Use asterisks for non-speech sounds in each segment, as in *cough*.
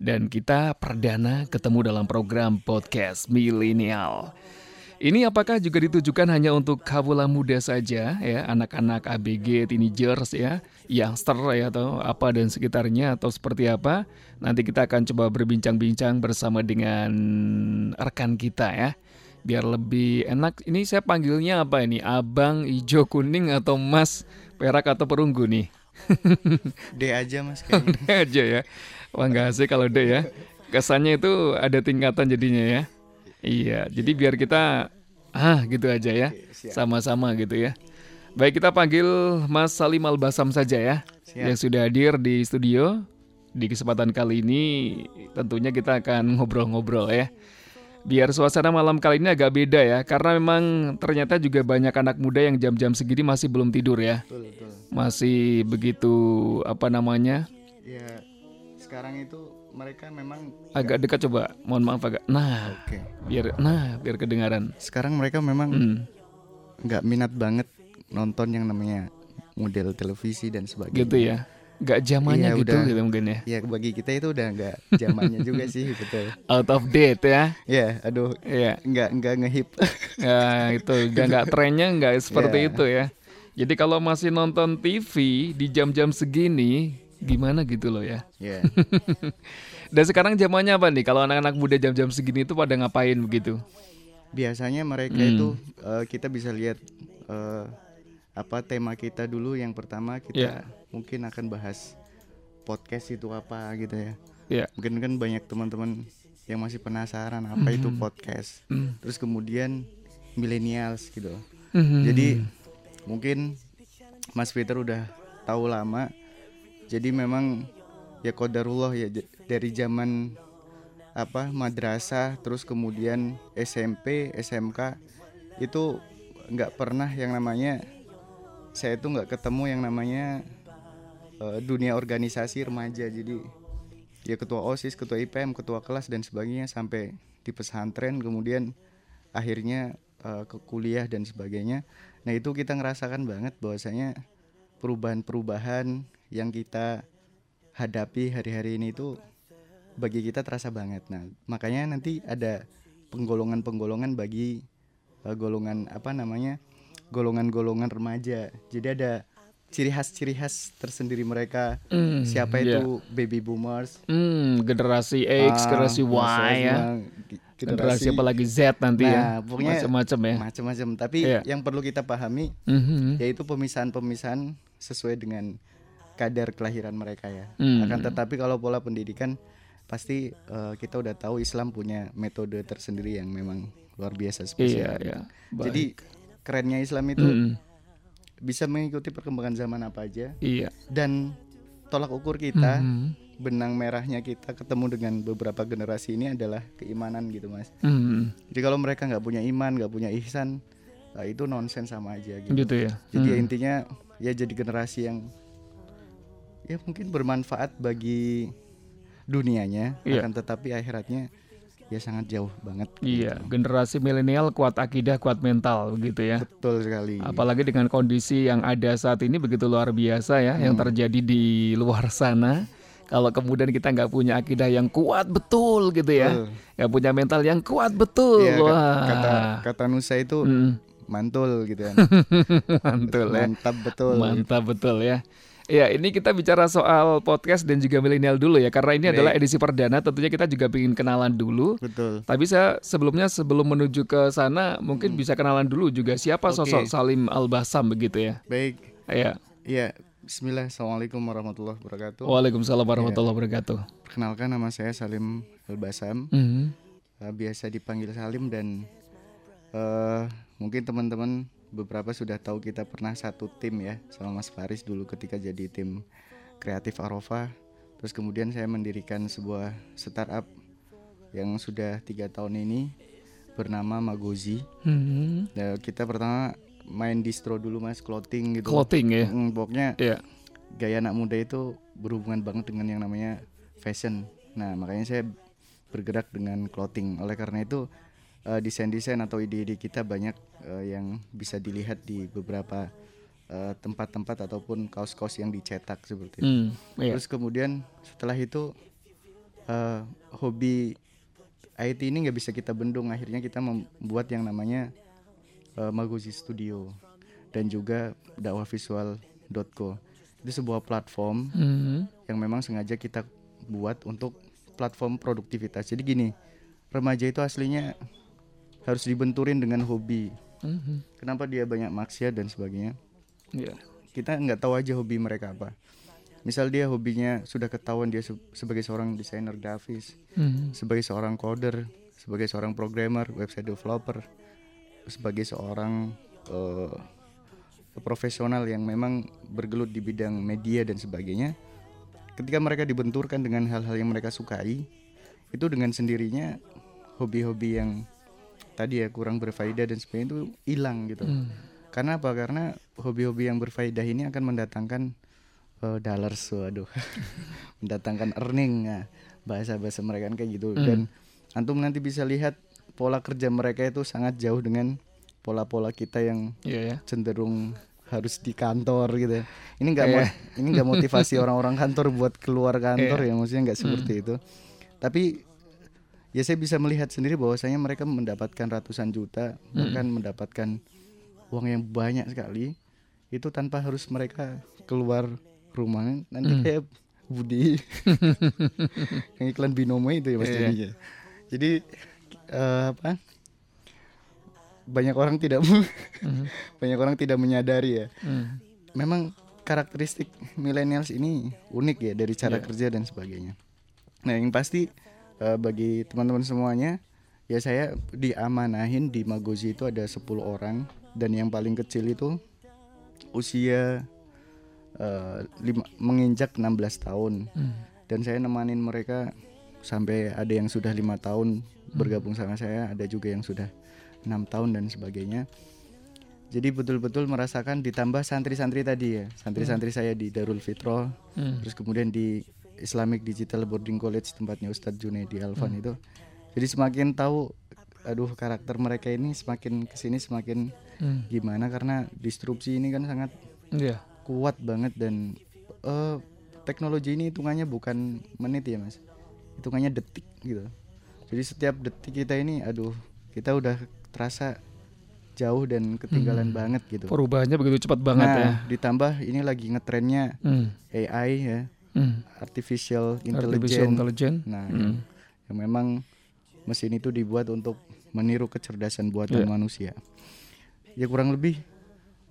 Dan kita perdana ketemu dalam program podcast milenial. Ini apakah juga ditujukan hanya untuk kawula muda saja ya, anak-anak ABG, teenagers ya, youngster ya atau apa dan sekitarnya atau seperti apa? Nanti kita akan coba berbincang-bincang bersama dengan rekan kita ya. Biar lebih enak. Ini saya panggilnya apa ini? Abang, hijau, kuning atau Mas, perak atau perunggu nih? D aja Mas kayaknya. *laughs* D aja ya. Wah nggak asik kalau D ya. Kesannya itu ada tingkatan jadinya ya. Iya, jadi biar kita ah gitu aja ya. Sama-sama gitu ya. Baik kita panggil Mas Salim Albasam saja ya. Siap. Yang sudah hadir di studio. Di kesempatan kali ini tentunya kita akan ngobrol-ngobrol ya. Biar suasana malam kali ini agak beda ya, karena memang ternyata juga banyak anak muda yang jam-jam segini masih belum tidur ya. Betul, betul. Masih begitu apa namanya? Ya, sekarang itu mereka memang agak dekat coba mohon maaf agak nah Oke. biar nah biar kedengaran Sekarang mereka memang hmm. nggak minat banget nonton yang namanya model televisi dan sebagainya. gitu ya nggak zamannya Iya, gitu udah. gitu mungkin ya Ya bagi kita itu udah nggak zamannya *laughs* juga sih betul. out of date ya Ya, aduh Iya nggak nggak ngehip. ya itu udah nggak trennya nggak seperti Iya. itu ya jadi kalau masih nonton TV di jam-jam segini gimana gitu loh ya ya. *laughs* dan sekarang zamannya apa nih kalau anak-anak muda jam-jam segini itu pada ngapain begitu Biasanya mereka Hmm. itu eh, kita bisa lihat eh, apa tema kita dulu yang pertama kita Ya. mungkin akan bahas podcast itu apa gitu ya. ya Mungkin kan banyak teman-teman yang masih penasaran apa itu podcast. Hmm. Terus kemudian millennials gitu. Mhm. Jadi mungkin Mas Peter udah tahu lama. Jadi memang ya kodarullah ya dari zaman apa madrasah terus kemudian SMP, SMK itu nggak pernah yang namanya saya itu nggak ketemu yang namanya eh, dunia organisasi remaja. Jadi ya ketua OSIS, ketua IPM, ketua kelas dan sebagainya sampai di pesantren kemudian akhirnya eh, ke kuliah dan sebagainya. Nah, itu kita ngerasakan banget bahwasanya perubahan-perubahan yang kita hadapi hari-hari ini itu bagi kita terasa banget. Nah, makanya nanti ada penggolongan-penggolongan bagi eh, golongan apa namanya? golongan-golongan remaja. Jadi ada ciri khas-ciri khas tersendiri mereka. Hmm, Siapa iya. itu baby boomers, Hmm, generasi X, Ah, generasi Y generasi ya. Y, Generasi apalagi Z nanti ya. Nah, pokoknya Macam-macam ya. macam-macam. Tapi Iya. yang perlu kita pahami Mhm. yaitu pemisahan-pemisahan sesuai dengan kadar kelahiran mereka ya. Hmm. Akan tetapi kalau pola pendidikan pasti eh, kita udah tahu Islam punya metode tersendiri yang memang luar biasa Iya, spesial. iya. Jadi kerennya Islam itu Mhm. bisa mengikuti perkembangan zaman apa aja Iya. dan tolak ukur kita Mhm. benang merahnya kita ketemu dengan beberapa generasi ini adalah keimanan gitu mas. Mhm. Jadi kalau mereka nggak punya iman, nggak punya ihsan, nah itu nonsens sama aja gitu. Gitu ya. Jadi ya Mhm. intinya ya jadi generasi yang ya mungkin bermanfaat bagi dunianya, Iya. akan tetapi akhiratnya ya sangat jauh banget. Iya, gitu. generasi milenial kuat akidah, kuat mental begitu ya. Betul sekali. Apalagi dengan kondisi yang ada saat ini begitu luar biasa ya, yang Hmm. terjadi di luar sana. Kalau kemudian kita nggak punya akidah yang kuat betul gitu ya, nggak punya mental yang kuat betul, Iya, kat- wah, kata kata Nusa itu Mm, mantul gitu kan. *laughs* mantul ya, Mantap betul. mantap betul ya. Ya, ini kita bicara soal podcast dan juga milenial dulu ya, karena ini Baik. adalah edisi perdana. Tentunya kita juga ingin kenalan dulu. Betul. Tapi saya sebelumnya sebelum menuju ke sana mungkin bisa kenalan dulu juga siapa Hmm. Oke. sosok Salim Al-Basam begitu ya. Baik. Ya. Iya, Bismillah. Assalamualaikum warahmatullahi wabarakatuh. Waalaikumsalam warahmatullahi wabarakatuh. Perkenalkan nama saya Salim Albasam. Mhm. Eh, biasa dipanggil Salim dan eh mungkin teman-teman beberapa sudah tahu kita pernah satu tim ya sama Mas Faris dulu ketika jadi tim kreatif Arofa. Terus kemudian saya mendirikan sebuah startup yang sudah tiga tahun ini bernama Magozi. Mhm. Dan kita pertama main distro dulu mas clothing gitu. Clothing ya. Mm, pokoknya Iya. gaya anak muda itu berhubungan banget dengan yang namanya fashion. Nah, makanya saya bergerak dengan clothing. Oleh karena itu eh, desain-desain atau ide-ide kita banyak eh, yang bisa dilihat di beberapa eh, tempat-tempat ataupun kaos-kaos yang dicetak seperti itu. Hmm, iya. Terus kemudian setelah itu eh, hobi IT ini nggak bisa kita bendung akhirnya kita membuat yang namanya eh, Magozi Studio dan juga dakwahvisual.co itu sebuah platform Mhm. yang memang sengaja kita buat untuk platform produktivitas jadi gini remaja itu aslinya harus dibenturin dengan hobi Mhm. kenapa dia banyak maksiat dan sebagainya Iya. kita nggak tahu aja hobi mereka apa misal dia hobinya sudah ketahuan dia se- sebagai seorang desainer grafis Mhm. sebagai seorang coder sebagai seorang programmer website developer sebagai seorang eh, profesional yang memang bergelut di bidang media dan sebagainya ketika mereka dibenturkan dengan hal-hal yang mereka sukai itu dengan sendirinya hobi-hobi yang tadi ya kurang berfaedah dan sebagainya itu hilang gitu Hmm. karena apa? Karena hobi-hobi yang berfaedah ini akan mendatangkan eh, dollars, waduh, *laughs* mendatangkan earning, nah, bahasa-bahasa mereka kan kayak gitu. Dan antum nanti bisa lihat pola kerja mereka itu sangat jauh dengan pola-pola kita yang Iya ya. cenderung harus di kantor gitu. ya. Ini nggak mo- ini nggak motivasi *laughs* orang-orang kantor buat keluar kantor ya, maksudnya nggak seperti itu. Tapi ya saya bisa melihat sendiri bahwasanya mereka mendapatkan ratusan juta, bahkan mendapatkan uang yang banyak sekali itu tanpa harus mereka keluar rumah nanti kayak Budi *laughs* yang iklan binomo itu ya Mas Iya. jadinya. Jadi eh, apa? Banyak orang tidak *laughs* banyak orang tidak menyadari ya. Hmm. Memang karakteristik millennials ini unik ya dari cara Iya. kerja dan sebagainya. Nah, yang pasti eh, bagi teman-teman semuanya ya saya diamanahin di Magozi itu ada 10 orang. Dan yang paling kecil itu usia eh, lima, menginjak 16 tahun. Hmm. dan saya nemanin mereka sampai ada yang sudah lima tahun bergabung sama saya ada juga yang sudah enam tahun dan sebagainya. Jadi betul-betul merasakan ditambah santri-santri tadi ya. Santri-santri saya di Darul Fitro Hmm. terus kemudian di Islamic Digital Boarding College tempatnya Ustadz Junaidi Alfan itu jadi semakin tahu aduh karakter mereka ini semakin ke sini semakin Hmm. gimana karena disrupsi ini kan sangat Iya. kuat banget dan eh, teknologi ini hitungannya bukan menit ya mas hitungannya detik gitu jadi setiap detik kita ini aduh kita udah terasa jauh dan ketinggalan banget gitu Perubahannya begitu cepat banget nah ya. ditambah ini lagi ngetrennya Hmm. AI ya Hmm. artificial Artificial intelligence intelligence. nah Hmm. yang, yang memang mesin itu dibuat untuk meniru kecerdasan buatan Iya. manusia ya kurang lebih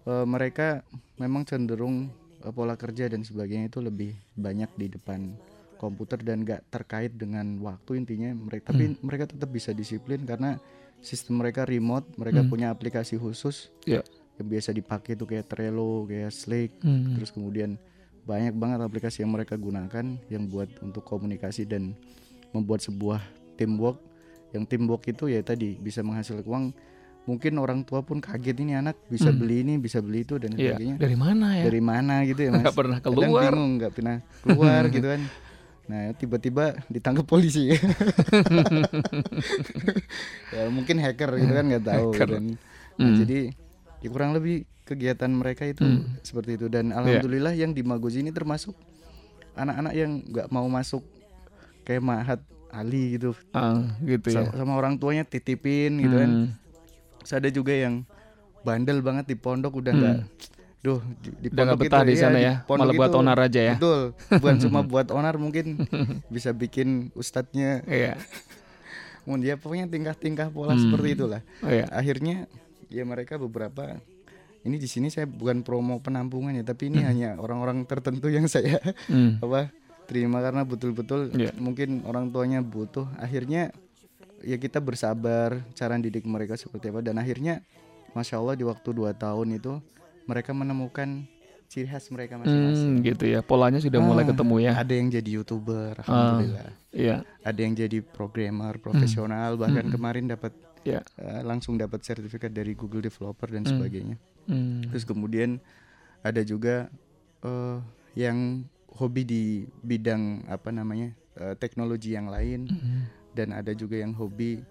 eh, mereka memang cenderung eh, pola kerja dan sebagainya itu lebih banyak di depan komputer dan gak terkait dengan waktu intinya mereka tapi mereka tetap bisa disiplin karena sistem mereka remote mereka Hmm. punya aplikasi khusus Iya. yang biasa dipakai itu kayak Trello kayak Slack Hmm. terus kemudian banyak banget aplikasi yang mereka gunakan yang buat untuk komunikasi dan membuat sebuah teamwork yang teamwork itu ya tadi bisa menghasilkan uang mungkin orang tua pun kaget ini anak bisa beli ini bisa beli itu dan Iya. sebagainya Dari mana ya? dari mana gitu ya *laughs* mas Nggak pernah Kadang keluar. bingung nggak pernah keluar gitu kan *laughs* nah tiba-tiba ditangkap polisi *laughs* ya mungkin hacker gitu kan nggak tahu Hacker. dan nah, Hmm. jadi ya kurang lebih kegiatan mereka itu seperti itu Iya. dan alhamdulillah yang di Magozi ini termasuk anak-anak yang nggak mau masuk kayak Mahat Ali gitu Ah, gitu ya. sama, sama orang tuanya titipin gitu kan Hmm. Terus ada juga yang bandel banget di pondok udah nggak Duh, di, di Hmm. Udah pondok betah itu, di iya, sana di ya, pondok malah buat itu, onar aja ya. Betul, bukan cuma *laughs* buat onar mungkin *laughs* bisa bikin ustadznya Iya. Mun dia pokoknya tingkah-tingkah pola Hmm. seperti itulah. Oh, iya. Akhirnya ya mereka beberapa ini di sini saya bukan promo penampungan ya, tapi ini hanya orang-orang tertentu yang saya Hmm. *laughs* apa terima karena betul-betul Iya. mungkin orang tuanya butuh. Akhirnya ya kita bersabar cara didik mereka seperti apa dan akhirnya masya Allah di waktu dua tahun itu mereka menemukan ciri khas mereka masing-masing. Hmm, gitu ya. Polanya sudah mulai Ah, ketemu ya. Ada yang jadi youtuber, alhamdulillah. Iya. Ada yang jadi programmer profesional, bahkan kemarin dapat Iya. eh, langsung dapat sertifikat dari Google Developer dan sebagainya. Hmm. Terus kemudian ada juga eh, yang hobi di bidang apa namanya eh, teknologi yang lain dan ada juga yang hobi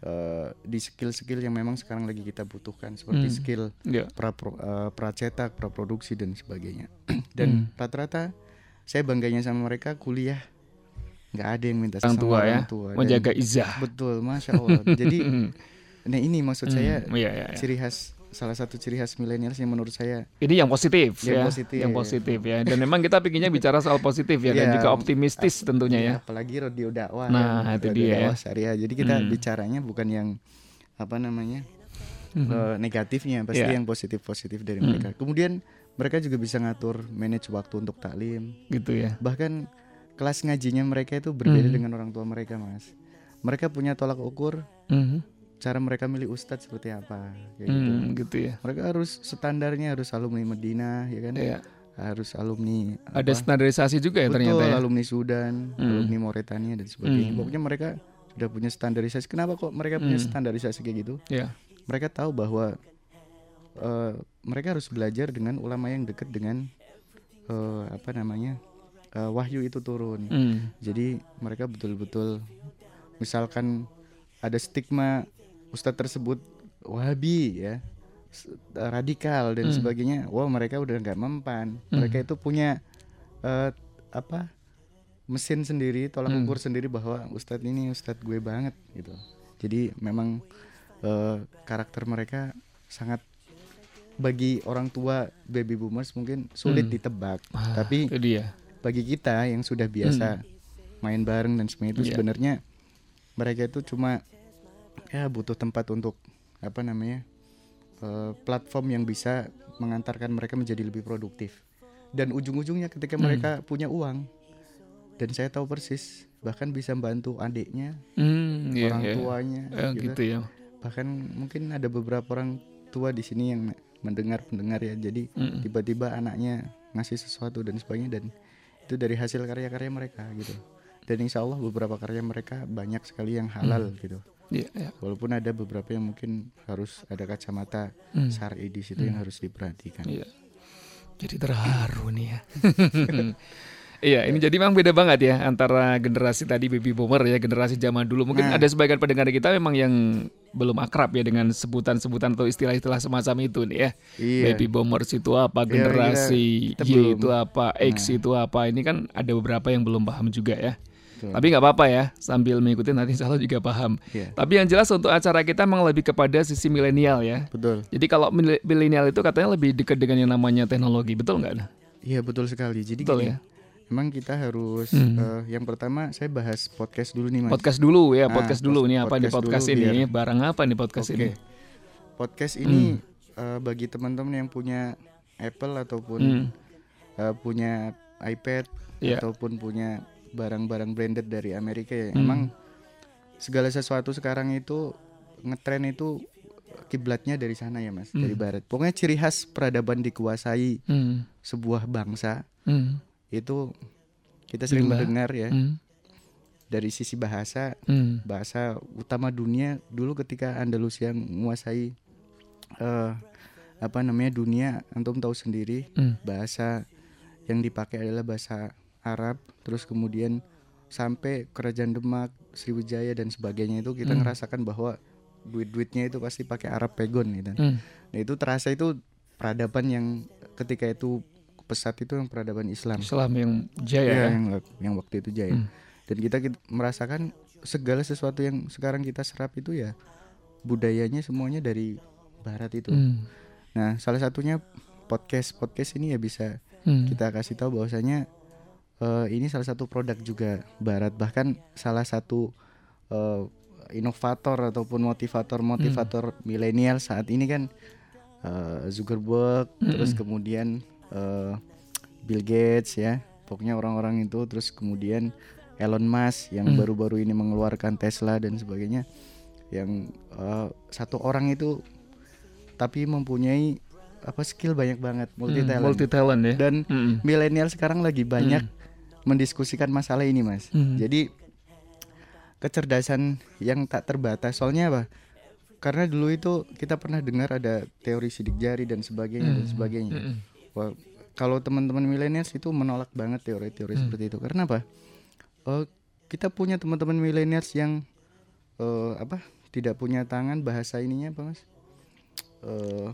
eh, di skill-skill yang memang sekarang lagi kita butuhkan seperti Hmm. skill Iya. pra eh, pracetak, praproduksi dan sebagainya. *clears throat* dan rata-rata saya bangganya sama mereka kuliah nggak ada yang minta orang tua ya orang tua. Dan- menjaga izah betul masya allah jadi *laughs* nah ini maksud saya Hmm, iya, iya, iya. ciri khas salah satu ciri khas milenial yang menurut saya Ini yang positif Yang ya, positif. yang positif ya. Dan memang kita pinginnya bicara soal positif ya dan Iya. juga optimistis tentunya ya. apalagi radio dakwah Nah, kan, itu radio dia ya. dakwah syariah jadi kita Hmm. bicaranya bukan yang apa namanya Mhm. eh, negatifnya pasti Iya. yang positif positif dari Hmm. mereka kemudian mereka juga bisa ngatur manage waktu untuk taklim Gitu ya. bahkan kelas ngajinya mereka itu berbeda Hmm. dengan orang tua mereka mas mereka punya tolak ukur Mhm. Cara mereka milih ustadz seperti apa kayak gitu Hmm, gitu ya. mereka harus standarnya harus alumni Medina ya kan Iya. harus alumni Ada apa, standarisasi juga ya betul ternyata ya. alumni Sudan Hmm. alumni Mauritania dan sebagainya Hmm. pokoknya mereka sudah punya standarisasi kenapa kok mereka punya Hmm. standarisasi kayak gitu Iya. mereka tahu bahwa eh, mereka harus belajar dengan ulama yang dekat dengan eh, apa namanya eh, wahyu itu turun Hmm. jadi mereka betul-betul misalkan ada stigma ustadz tersebut wahabi ya s- radikal dan Hmm. sebagainya wah mereka udah nggak mempan mereka itu punya eh, apa mesin sendiri tolak Hmm. ukur sendiri bahwa ustadz ini ustadz gue banget gitu jadi memang eh, karakter mereka sangat bagi orang tua baby boomers mungkin sulit Hmm. ditebak Ah, tapi itu dia. bagi kita yang sudah biasa main bareng dan semuanya itu Iya. sebenarnya mereka itu cuma ya butuh tempat untuk apa namanya eh, platform yang bisa mengantarkan mereka menjadi lebih produktif dan ujung-ujungnya ketika Hmm. mereka punya uang dan saya tahu persis bahkan bisa bantu adiknya Hmm, iya, orang iya. tuanya Eh, gitu. gitu ya. bahkan mungkin ada beberapa orang tua di sini yang mendengar pendengar ya jadi Mm. tiba-tiba anaknya ngasih sesuatu dan sebagainya dan itu dari hasil karya-karya mereka gitu dan insya Allah beberapa karya mereka banyak sekali yang halal gitu Iya, iya. walaupun ada beberapa yang mungkin harus ada kacamata Hmm. syar'i di situ yang harus diperhatikan Iya. Jadi terharu nih ya. *laughs* Iya, ini jadi memang beda banget ya antara generasi tadi baby boomer ya, generasi zaman dulu. Mungkin Nah. ada sebagian pendengar kita memang yang belum akrab ya dengan sebutan-sebutan atau istilah-istilah semacam itu nih ya. iya Baby boomers itu apa, Iya, generasi kita- kita Y belum. itu apa, X Nah. itu apa. Ini kan ada beberapa yang belum paham juga ya. Betul. Tapi nggak apa-apa ya, sambil mengikuti nanti insya Allah juga paham. Iya, Tapi yang jelas untuk acara kita memang lebih kepada sisi milenial ya. betul Jadi kalau mil- milenial itu katanya lebih dekat dengan yang namanya teknologi, betul nggak? iya betul sekali jadi Betul gini ya. memang kita harus Hmm. eh, yang pertama saya bahas podcast dulu nih mas Podcast dulu ya, Nah, podcast dulu. Ini apa nih podcast dulu ini? biar- Barang apa nih podcast Oke. ini? podcast ini Hmm. eh, bagi teman-teman yang punya Apple ataupun Hmm. eh, punya iPad Iya. ataupun punya barang-barang branded dari Amerika ya. Hmm. Emang segala sesuatu sekarang itu ngetren itu kiblatnya dari sana ya Mas, dari Hmm. barat. Pokoknya ciri khas peradaban dikuasai Hmm. sebuah bangsa Hmm. itu kita sering Rimba. mendengar ya Hmm. dari sisi bahasa Hmm. bahasa utama dunia dulu ketika Andalusia menguasai eh, apa namanya dunia antum tahu sendiri Hmm. bahasa yang dipakai adalah bahasa Arab terus kemudian sampai kerajaan Demak Sriwijaya dan sebagainya itu kita Hmm. ngerasakan bahwa duit-duitnya itu pasti pakai Arab pegon gitu Hmm. nah itu terasa itu peradaban yang ketika itu pesat itu yang peradaban Islam Islam yang jaya Iya, ya. yang yang waktu itu jaya Hmm. dan kita, kita merasakan segala sesuatu yang sekarang kita serap itu ya budayanya semuanya dari barat itu Hmm. nah salah satunya podcast podcast ini ya bisa Hmm. kita kasih tahu bahwasanya eh, ini salah satu produk juga barat bahkan salah satu eh, inovator ataupun motivator motivator Hmm. milenial saat ini kan eh, Zuckerberg Mm-mm. terus kemudian eh, Bill Gates ya pokoknya orang-orang itu terus kemudian Elon Musk yang Hmm. baru-baru ini mengeluarkan Tesla dan sebagainya yang eh, satu orang itu tapi mempunyai apa skill banyak banget multi talent Multi talent ya. dan Hmm. milenial sekarang lagi banyak mendiskusikan masalah ini mas Hmm. jadi kecerdasan yang tak terbatas soalnya apa karena dulu itu kita pernah dengar ada teori sidik jari dan sebagainya dan Hmm. sebagainya Hmm. Wah, kalau teman-teman milenial itu menolak banget teori-teori Hmm. seperti itu karena apa Eh, kita punya teman-teman milenial yang eh, apa tidak punya tangan bahasa ininya apa mas Eh,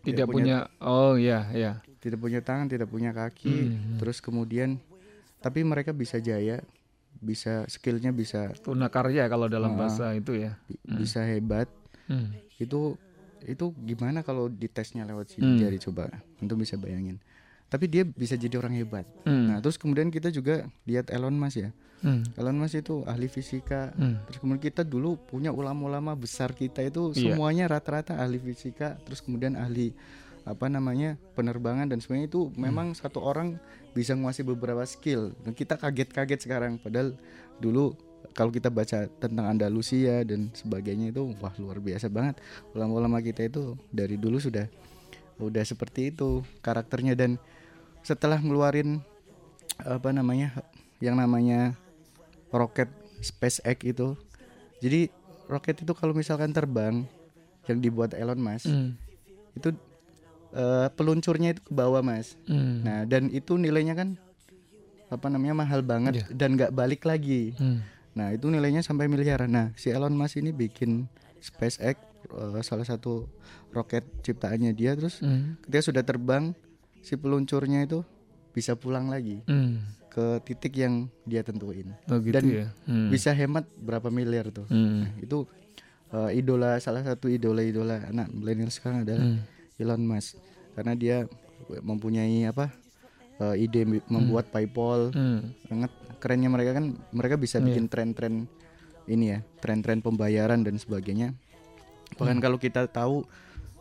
Tidak punya, oh ya ya. tidak punya tangan, tidak punya kaki, Hmm. terus kemudian tapi mereka bisa jaya bisa skillnya bisa Tunakarya kalau dalam Ah. bahasa itu ya. bi- bisa hebat Hmm. itu itu gimana kalau ditesnya lewat sidik Hmm. jari coba antum bisa bayangin tapi dia bisa jadi orang hebat Hmm. nah terus kemudian kita juga lihat Elon Musk ya Hmm. Elon Musk itu ahli fisika Hmm. terus kemudian kita dulu punya ulama-ulama besar kita itu Iya. semuanya rata-rata ahli fisika terus kemudian ahli apa namanya penerbangan dan semuanya itu Hmm. memang satu orang bisa menguasai beberapa skill dan kita kaget-kaget sekarang padahal dulu kalau kita baca tentang Andalusia dan sebagainya itu wah luar biasa banget ulama-ulama kita itu dari dulu sudah udah seperti itu karakternya dan setelah ngeluarin apa namanya yang namanya roket SpaceX itu jadi roket itu kalau misalkan terbang yang dibuat Elon Musk Hmm. itu eh, peluncurnya itu ke bawah mas Hmm. nah dan itu nilainya kan apa namanya mahal banget Iya. dan nggak balik lagi Hmm. nah itu nilainya sampai miliaran nah si Elon Musk ini bikin SpaceX eh, salah satu roket ciptaannya dia terus Hmm. ketika sudah terbang si peluncurnya itu bisa pulang lagi Hmm. ke titik yang dia tentuin Oh gitu Dan ya. Hmm. bisa hemat berapa miliar tuh Hmm. Nah, itu eh, idola salah satu idola-idola anak milenial sekarang adalah Hmm. Elon Musk. Karena dia mempunyai apa eh, ide mi- membuat PayPal. Hmm. sangat kerennya mereka kan mereka bisa bikin tren-tren ini ya tren-tren pembayaran dan sebagainya. Bahkan kalau kita tahu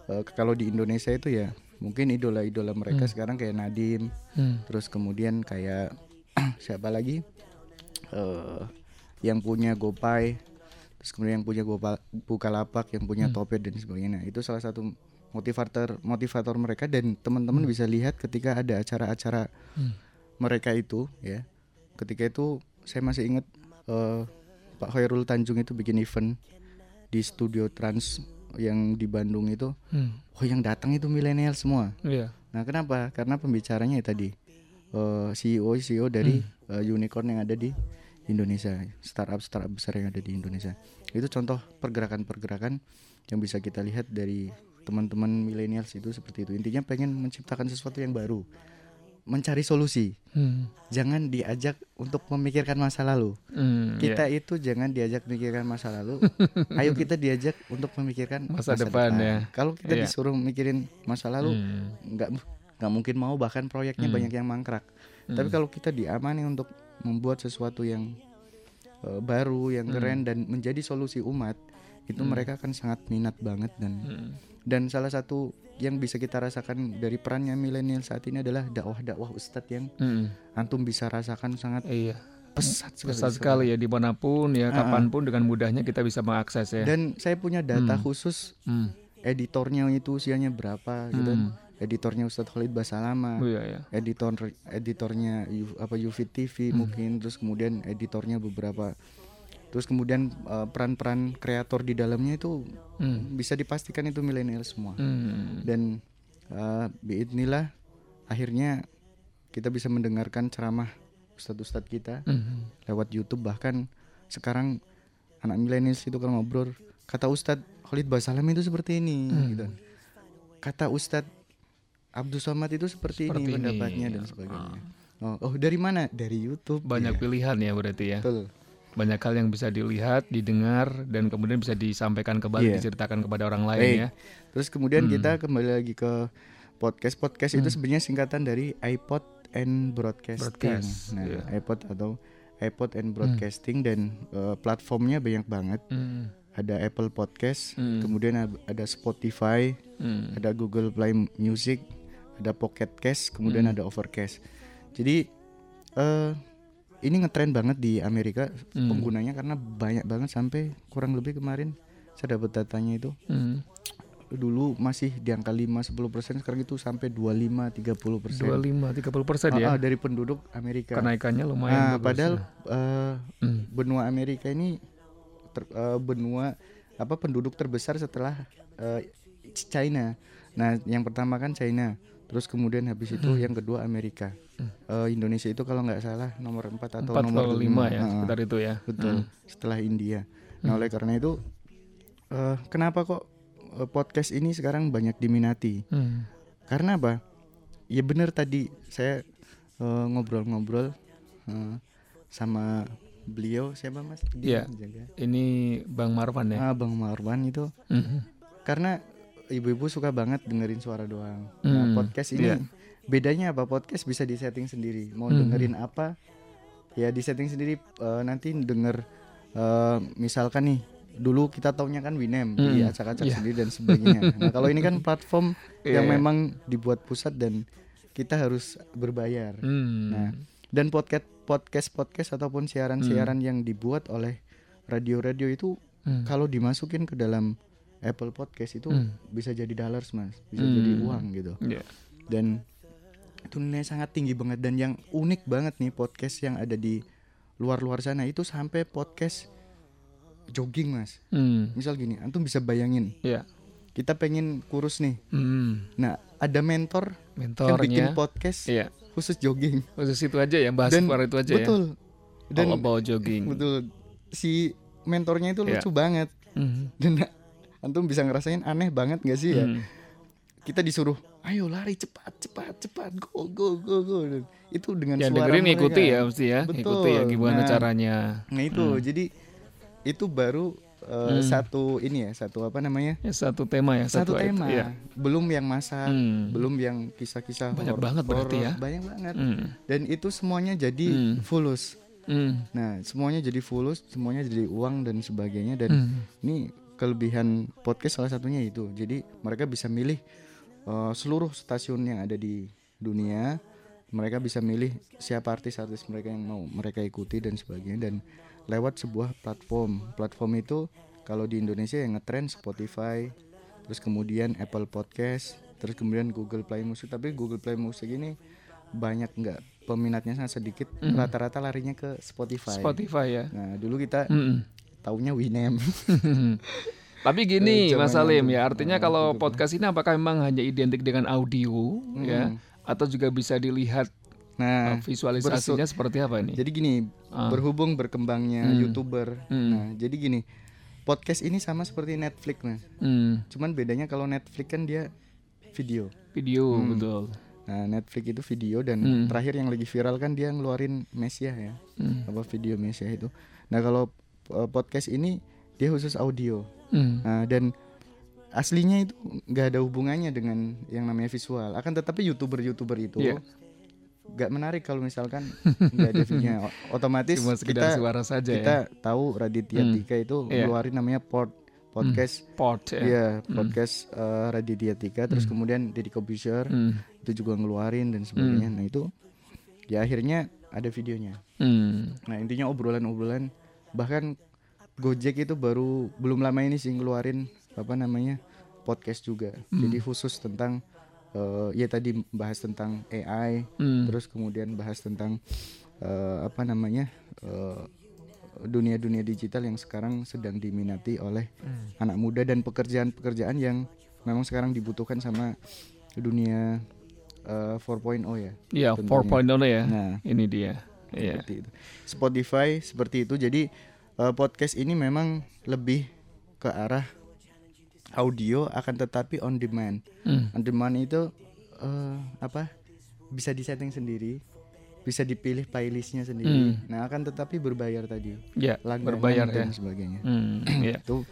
eh, kalau di Indonesia itu ya mungkin idola-idola mereka sekarang kayak Nadim Hmm. terus kemudian kayak *clears throat* siapa lagi? Eh yang punya GoPay terus kemudian yang punya Gopa, Bukalapak yang punya Topet dan sebagainya. Nah, itu salah satu motivator motivator mereka dan teman-teman bisa lihat ketika ada acara-acara Hmm. mereka itu ya ketika itu saya masih ingat eh, Pak Khairul Tanjung itu bikin event di studio Trans yang di Bandung itu Hmm. oh yang datang itu milenial semua Iya. Nah, kenapa? Karena pembicaranya ya tadi eh, CEO CEO dari Hmm. eh, unicorn yang ada di Indonesia, startup startup besar yang ada di Indonesia. Itu contoh pergerakan-pergerakan yang bisa kita lihat dari teman-teman millennials itu seperti itu. Intinya pengen menciptakan sesuatu yang baru, mencari solusi. Hmm. Jangan diajak untuk memikirkan masa lalu. Hmm. Kita itu jangan diajak memikirkan masa lalu. *laughs* Ayo kita diajak untuk memikirkan Masa depan, ya. Kalau kita Iya. disuruh mikirin masa lalu, Hmm. nggak nggak mungkin mau bahkan proyeknya Hmm. banyak yang mangkrak tapi kalau kita diamani untuk membuat sesuatu yang eh, baru yang Hmm. keren dan menjadi solusi umat itu mereka akan sangat minat banget dan Hmm. Dan salah satu yang bisa kita rasakan dari perannya milenial saat ini adalah dakwah-dakwah ustadz yang Hmm. antum bisa rasakan sangat Iya. pesat sekali, Besar sekali ya di mana pun ya kapan pun dengan mudahnya kita bisa mengakses ya. dan saya punya data Hmm. khusus Hmm. editornya itu usianya berapa gitu Hmm. editornya Ustadz Khalid Basalama Oh, iya ya. editor editornya U- apa Yufit TV Hmm. mungkin terus kemudian editornya beberapa terus kemudian eh, peran-peran kreator di dalamnya itu Hmm. bisa dipastikan itu milenial semua Hmm. dan uh, biidnillah akhirnya kita bisa mendengarkan ceramah ustadz-ustadz kita Hmm. lewat YouTube bahkan sekarang anak milenial itu kalau ngobrol kata Ustadz Khalid Basalam itu seperti ini Hmm. gitu kata Ustadz Abdul Somad itu seperti, Seperti ini ini, pendapatnya dan sebagainya oh, oh dari mana dari YouTube Banyak Iya, pilihan ya berarti ya. betul Banyak hal yang bisa dilihat, didengar dan kemudian bisa disampaikan kembali, Iya. diceritakan kepada orang lain Baik. ya. terus kemudian Hmm. kita kembali lagi ke podcast podcast itu sebenarnya singkatan dari iPod and Broadcasting Broadcast, nah iya. iPod atau iPod and Broadcasting dan eh, platformnya banyak banget Hmm. ada Apple Podcast Hmm. kemudian ad- ada Spotify Hmm. ada Google Play Music, ada Pocket Cast, kemudian Hmm. ada Overcast. Jadi eh ini ngetren banget di Amerika Hmm. penggunanya karena banyak banget sampai kurang lebih kemarin saya dapat datanya itu Hmm. dulu masih di angka 5 10 persen sekarang itu sampai 25 30 persen 25 30 persen ya. Ah, dari penduduk Amerika. Kenaikannya lumayan Nah, padahal eh, Hmm. benua Amerika ini ter- eh, benua apa penduduk terbesar setelah eh, China. Nah, yang pertama kan China, terus kemudian habis itu Hmm. yang kedua Amerika. Eh, Indonesia itu kalau nggak salah nomor 4 atau 4 nomor atau 5 5 ya, sekitar itu ya. Betul, setelah India. Nah, oleh karena itu eh, kenapa kok eh, podcast ini sekarang banyak diminati? Hmm. Karena apa? Ya benar tadi saya ngobrol-ngobrol eh, sama beliau siapa mas? Iya. Ini Bang Marwan ya. Ah bang Marwan itu Mhm. karena ibu-ibu suka banget dengerin suara doang. Nah, Hmm, podcast ini iya. bedanya apa? Podcast bisa disetting sendiri. Mau Hmm. dengerin apa? Ya disetting sendiri. eh, nanti denger eh, misalkan nih dulu kita taunya kan Winem Hmm, diacak-acak iya. sendiri dan sebagainya. *laughs* nah kalau ini kan platform Iya, yang iya. memang dibuat pusat dan kita harus berbayar. Hmm. Nah, dan podcast podcast podcast ataupun siaran-siaran yang dibuat oleh radio-radio itu Hmm. kalau dimasukin ke dalam Apple Podcast itu Hmm. bisa jadi dollars mas, bisa Hmm. jadi uang gitu. Iya. Dan itu nilai sangat tinggi banget dan yang unik banget nih podcast yang ada di luar-luar sana itu sampai podcast jogging mas. Hmm. Misal gini, antum bisa bayangin Iya. kita pengen kurus nih. Hmm. Nah ada mentor yang bikin Mentornya. podcast Iya. khusus jogging. Khusus itu aja ya, bahas Dan keluar itu aja ya. betul. Dan All about jogging. betul si mentornya itu Iya. lucu banget Mhm. dan antum bisa ngerasain aneh banget gak sih ya? Hmm. kita disuruh ayo lari cepat cepat cepat go go go go itu dengan Ya suara dengerin mereka. ikuti ya mesti ya, Betul. ikuti ya gimana Nah, caranya. nah itu jadi itu baru uh, Hmm. satu ini ya satu apa namanya Ya satu tema ya, satu, satu, tema ya. belum yang masak Hmm. belum yang kisah-kisah Banyak horor- banget berarti ya. banyak banget Hmm. dan itu semuanya jadi Hmm. fulus Hmm. nah semuanya jadi fulus semuanya jadi uang dan sebagainya dan Hmm. ini kelebihan podcast salah satunya itu. Jadi mereka bisa milih uh, seluruh stasiun yang ada di dunia. Mereka bisa milih siapa artis-artis mereka yang mau mereka ikuti dan sebagainya. Dan lewat sebuah platform. Platform itu kalau di Indonesia yang ngetrend Spotify terus kemudian Apple Podcast terus kemudian Google Play Music. Tapi Google Play Music ini banyak nggak peminatnya sangat sedikit. Rata-rata larinya ke Spotify. Spotify ya. nah dulu kita Hmm. Taunya Winem *laughs* Tapi gini Eh, Mas Salim ya, artinya Ah, kalau podcast ini apakah memang hanya identik dengan audio ya Hmm. atau juga bisa dilihat nah uh, visualisasinya seperti apa ini? Jadi gini, Ah. berhubung berkembangnya Hmm. youtuber. Hmm. Nah, jadi gini, podcast ini sama seperti Netflix mas. Hmm, Cuman bedanya kalau Netflix kan dia video. video Hmm. betul. Nah, Netflix itu video dan Hmm. terakhir yang lagi viral kan dia ngeluarin Mesia ya, Hmm. apa video Mesia itu. Nah, kalau podcast ini dia khusus audio. Hmm. Nah, dan aslinya itu nggak ada hubungannya dengan yang namanya visual. Akan tetapi youtuber-youtuber itu Iya. nggak menarik kalau misalkan nggak ada videonya. *laughs* Otomatis Cuma kita suara saja kita ya. tahu Raditya Hmm. Dika itu Iya. ngeluarin namanya port podcast Port ya. Iya, podcast eh, Raditya Dika terus Hmm. kemudian Deddy Kobusier Hmm. itu juga ngeluarin dan sebagainya. Nah, itu ya akhirnya ada videonya. Hmm. Nah, intinya obrolan-obrolan bahkan Gojek itu baru belum lama ini sih ngeluarin apa namanya podcast juga. Hmm. Jadi khusus tentang eh, ya tadi bahas tentang AI, Hmm. terus kemudian bahas tentang eh, apa namanya eh, dunia-dunia digital yang sekarang sedang diminati oleh Hmm. anak muda dan pekerjaan-pekerjaan yang memang sekarang dibutuhkan sama dunia eh, 4.0 ya. Iya, tentunya. 4.0 ya. Nah, Ini dia. Iya. seperti itu. Spotify seperti itu. Jadi eh, podcast ini memang lebih ke arah audio akan tetapi on demand. Hmm. On demand itu eh, apa? Bisa disetting sendiri, bisa dipilih playlistnya sendiri. Hmm. Nah akan tetapi berbayar tadi, Ya, langganan berbayar ya. dan sebagainya. Hmm. Iya. Itu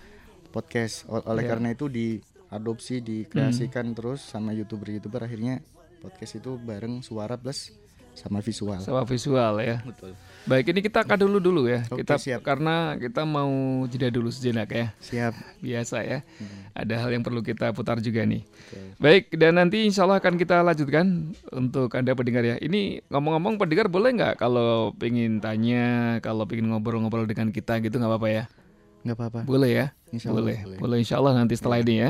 podcast. O- Oleh Iya. karena itu diadopsi, dikreasikan terus sama youtuber-youtuber akhirnya podcast itu bareng suara plus sama visual. Sama visual ya. Betul. Baik, ini kita kado dulu dulu ya. Oke, kita siap. karena kita mau jeda dulu sejenak ya. Siap. *laughs* Biasa ya. Hmm. Ada hal yang perlu kita putar juga nih. Betul. Baik, dan nanti insya Allah akan kita lanjutkan untuk Anda pendengar ya. Ini ngomong-ngomong pendengar boleh nggak kalau pengen tanya, kalau pengen ngobrol-ngobrol dengan kita gitu nggak apa-apa ya? Nggak apa-apa. Boleh ya? Insya Allah boleh. boleh. Boleh insya Allah nanti setelah ini ya.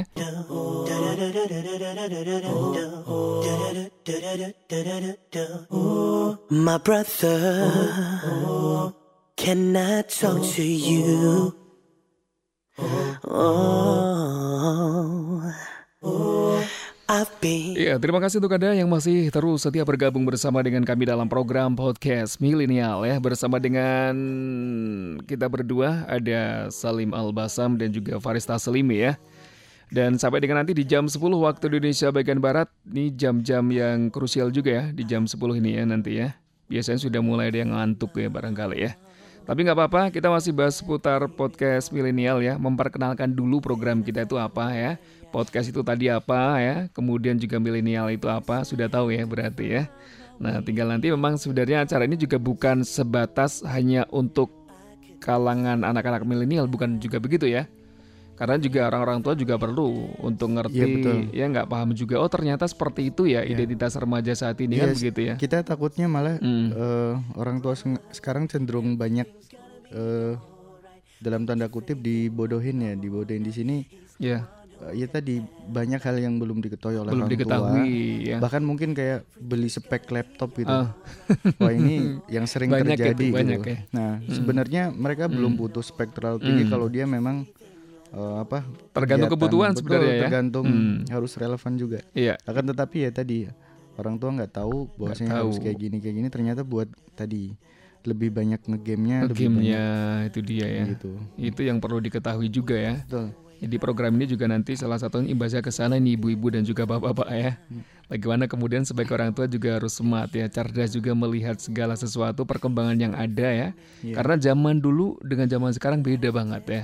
My brother, can I talk to you? Oh, Iya, terima kasih untuk Anda yang masih terus setia bergabung bersama dengan kami dalam program podcast Milenial ya. Bersama dengan kita berdua ada Salim Al-Basam dan juga Faris Taslimi ya. Dan sampai dengan nanti di jam 10 waktu Indonesia bagian Barat, ini jam-jam yang krusial juga ya, di jam 10 ini ya nanti ya. Biasanya sudah mulai ada yang ngantuk ya barangkali ya. Tapi nggak apa-apa, kita masih bahas seputar podcast milenial ya. Memperkenalkan dulu program kita itu apa ya. Podcast itu tadi apa ya. Kemudian juga milenial itu apa. Sudah tahu ya berarti ya. Nah, tinggal nanti memang sebenarnya acara ini juga bukan sebatas hanya untuk kalangan anak-anak milenial, bukan juga begitu ya. Karena juga orang-orang tua juga perlu untuk ngerti, Iya, betul. ya nggak paham juga. Oh ternyata seperti itu ya identitas remaja saat ini kan Iya, begitu ya. Kita takutnya malah Hmm. eh, orang tua sekarang cenderung banyak eh, dalam tanda kutip dibodohin ya, dibodohin di sini. Ya, ya tadi banyak hal yang belum diketahui oleh belum orang diketahui tua. ya. Bahkan mungkin kayak beli spek laptop gitu. Ah. Wah ini yang sering Banyak terjadi itu, gitu. banyak ya. Hmm. Nah sebenarnya mereka belum butuh spek terlalu tinggi kalau dia memang eh, apa Tergantung kegiatan. kebutuhan Betul, sebenarnya ya. Tergantung Hmm. harus relevan juga. Iya. Akan tetapi ya tadi orang tua nggak tahu bahwasanya harus tahu. kayak gini kayak gini ternyata buat tadi lebih banyak ngegamenya lebih Gamenya itu dia ya. banyak gitu. Itu yang perlu diketahui juga ya. Betul. Jadi program ini juga nanti salah satunya imbasnya ke sana nih ibu-ibu dan juga bapak-bapak ya. Bagaimana kemudian sebagai orang tua juga harus smart ya, cerdas juga melihat segala sesuatu perkembangan yang ada ya. Iya. Karena zaman dulu dengan zaman sekarang beda banget ya.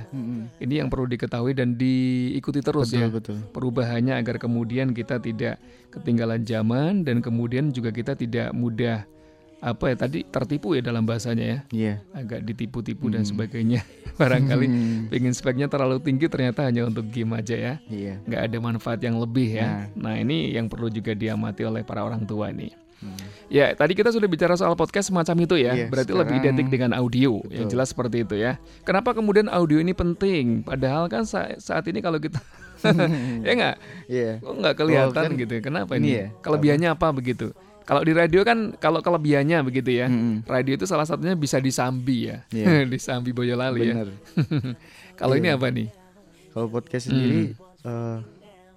Ini yang perlu diketahui dan diikuti terus Betul ya. betul. Perubahannya agar kemudian kita tidak ketinggalan zaman dan kemudian juga kita tidak mudah apa ya tadi tertipu ya dalam bahasanya ya. Iya. agak ditipu-tipu dan sebagainya *laughs* barangkali. Hmm. pengen speknya terlalu tinggi ternyata hanya untuk game aja ya. Iya. nggak ada manfaat yang lebih ya. Nah. Ini yang perlu juga diamati oleh para orang tua nih. Ya tadi kita sudah bicara soal podcast semacam itu ya. Iya, berarti lebih sekarang- identik dengan audio. Yang jelas seperti itu ya. Kenapa kemudian audio ini penting? Padahal kan sa- saat ini kalau kita *laughs* *laughs* ya nggak? Iya. kok nggak kelihatan kan gitu? Kenapa ini? Ini ya, kelebihannya apa begitu kalau di radio kan kalau kelebihannya begitu ya Mm-mm. radio itu salah satunya bisa disambi ya Iya. *laughs* disambi Boyolali ya *laughs* kalau ini Iya. apa nih Kalau podcast sendiri eh,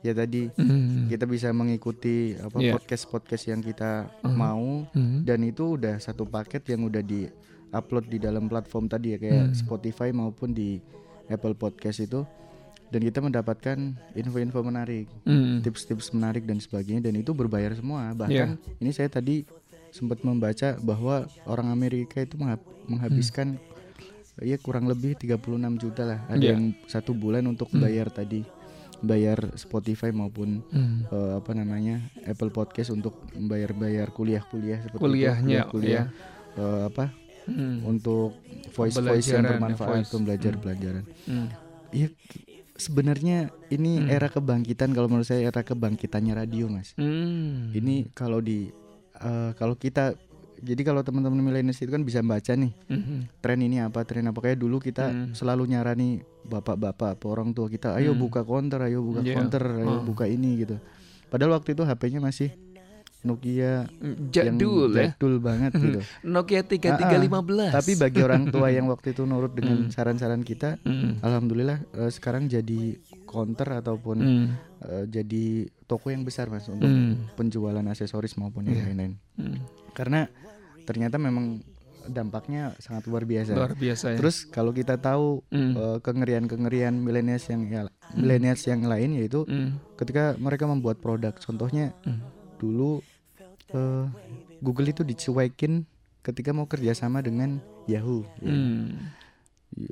ya tadi Hmm. kita bisa mengikuti apa Iya. podcast-podcast yang kita mau Hmm. dan itu udah satu paket yang udah di upload di dalam platform tadi ya kayak Hmm. Spotify maupun di Apple Podcast itu dan kita mendapatkan info-info menarik, Hmm. tips-tips menarik dan sebagainya dan itu berbayar semua. Bahkan ini saya tadi sempat membaca bahwa orang Amerika itu menghab- menghabiskan ya kurang lebih 36 juta lah. Ada Iya. yang satu bulan untuk bayar tadi bayar Spotify maupun Hmm. eh, apa namanya Apple Podcast untuk bayar-bayar kuliah-kuliah seperti itu, Kuliahnya, kuliah eh, apa Hmm. untuk voice voice yang ya, bermanfaat voice. pembelajar pelajaran. Hmm. Iya ki- sebenarnya ini era kebangkitan kalau menurut saya era kebangkitannya radio mas. Hmm. Ini kalau di eh, kalau kita jadi kalau teman-teman milenial itu kan bisa baca nih Hmm. tren ini apa tren apa kayak dulu kita Hmm. selalu nyarani bapak-bapak apa orang tua kita ayo buka counter ayo buka Iya. counter ayo Oh. buka ini gitu padahal waktu itu HP-nya masih Nokia jadul yang ya jadul banget gitu Nokia 3315 tapi bagi orang tua *laughs* yang waktu itu nurut dengan saran-saran kita Hmm. alhamdulillah eh, sekarang jadi counter ataupun Hmm. eh, jadi toko yang besar mas untuk Hmm. penjualan aksesoris maupun yang lain-lain Hmm. karena ternyata memang dampaknya sangat luar biasa luar biasa ya Terus kalau kita tahu Hmm. eh, kengerian-kengerian millennials yang ya, millennials yang lain yaitu Hmm. ketika mereka membuat produk, contohnya Hmm. dulu eh, Google itu dicuekin ketika mau kerjasama dengan Yahoo, ya. Hmm.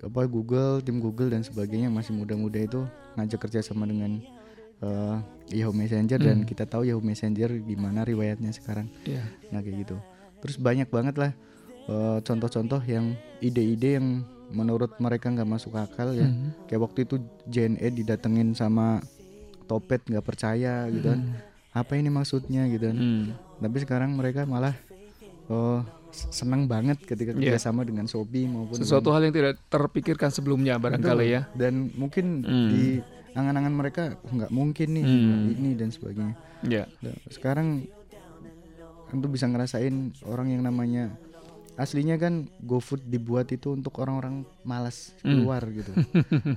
Apa Google, tim Google dan sebagainya masih muda-muda itu ngajak kerjasama dengan eh, Yahoo Messenger dan kita tahu Yahoo Messenger gimana riwayatnya sekarang. Iya. Nah kayak gitu. Terus banyak banget lah eh, contoh-contoh yang ide-ide yang menurut mereka nggak masuk akal ya. Hmm. Kayak waktu itu JNE didatengin sama Topet nggak percaya gitu kan. Apa ini maksudnya gitu kan. Hmm. Tapi sekarang mereka malah eh, senang banget ketika Iya. kerjasama dengan Shopee maupun sesuatu hal yang tidak terpikirkan sebelumnya barangkali ya dan mungkin Hmm. di angan-angan mereka "Oh, nggak mungkin nih Hmm. ini dan sebagainya. ya Nah, sekarang antum bisa ngerasain orang yang namanya aslinya kan GoFood dibuat itu untuk orang-orang malas Hmm. keluar *laughs* gitu.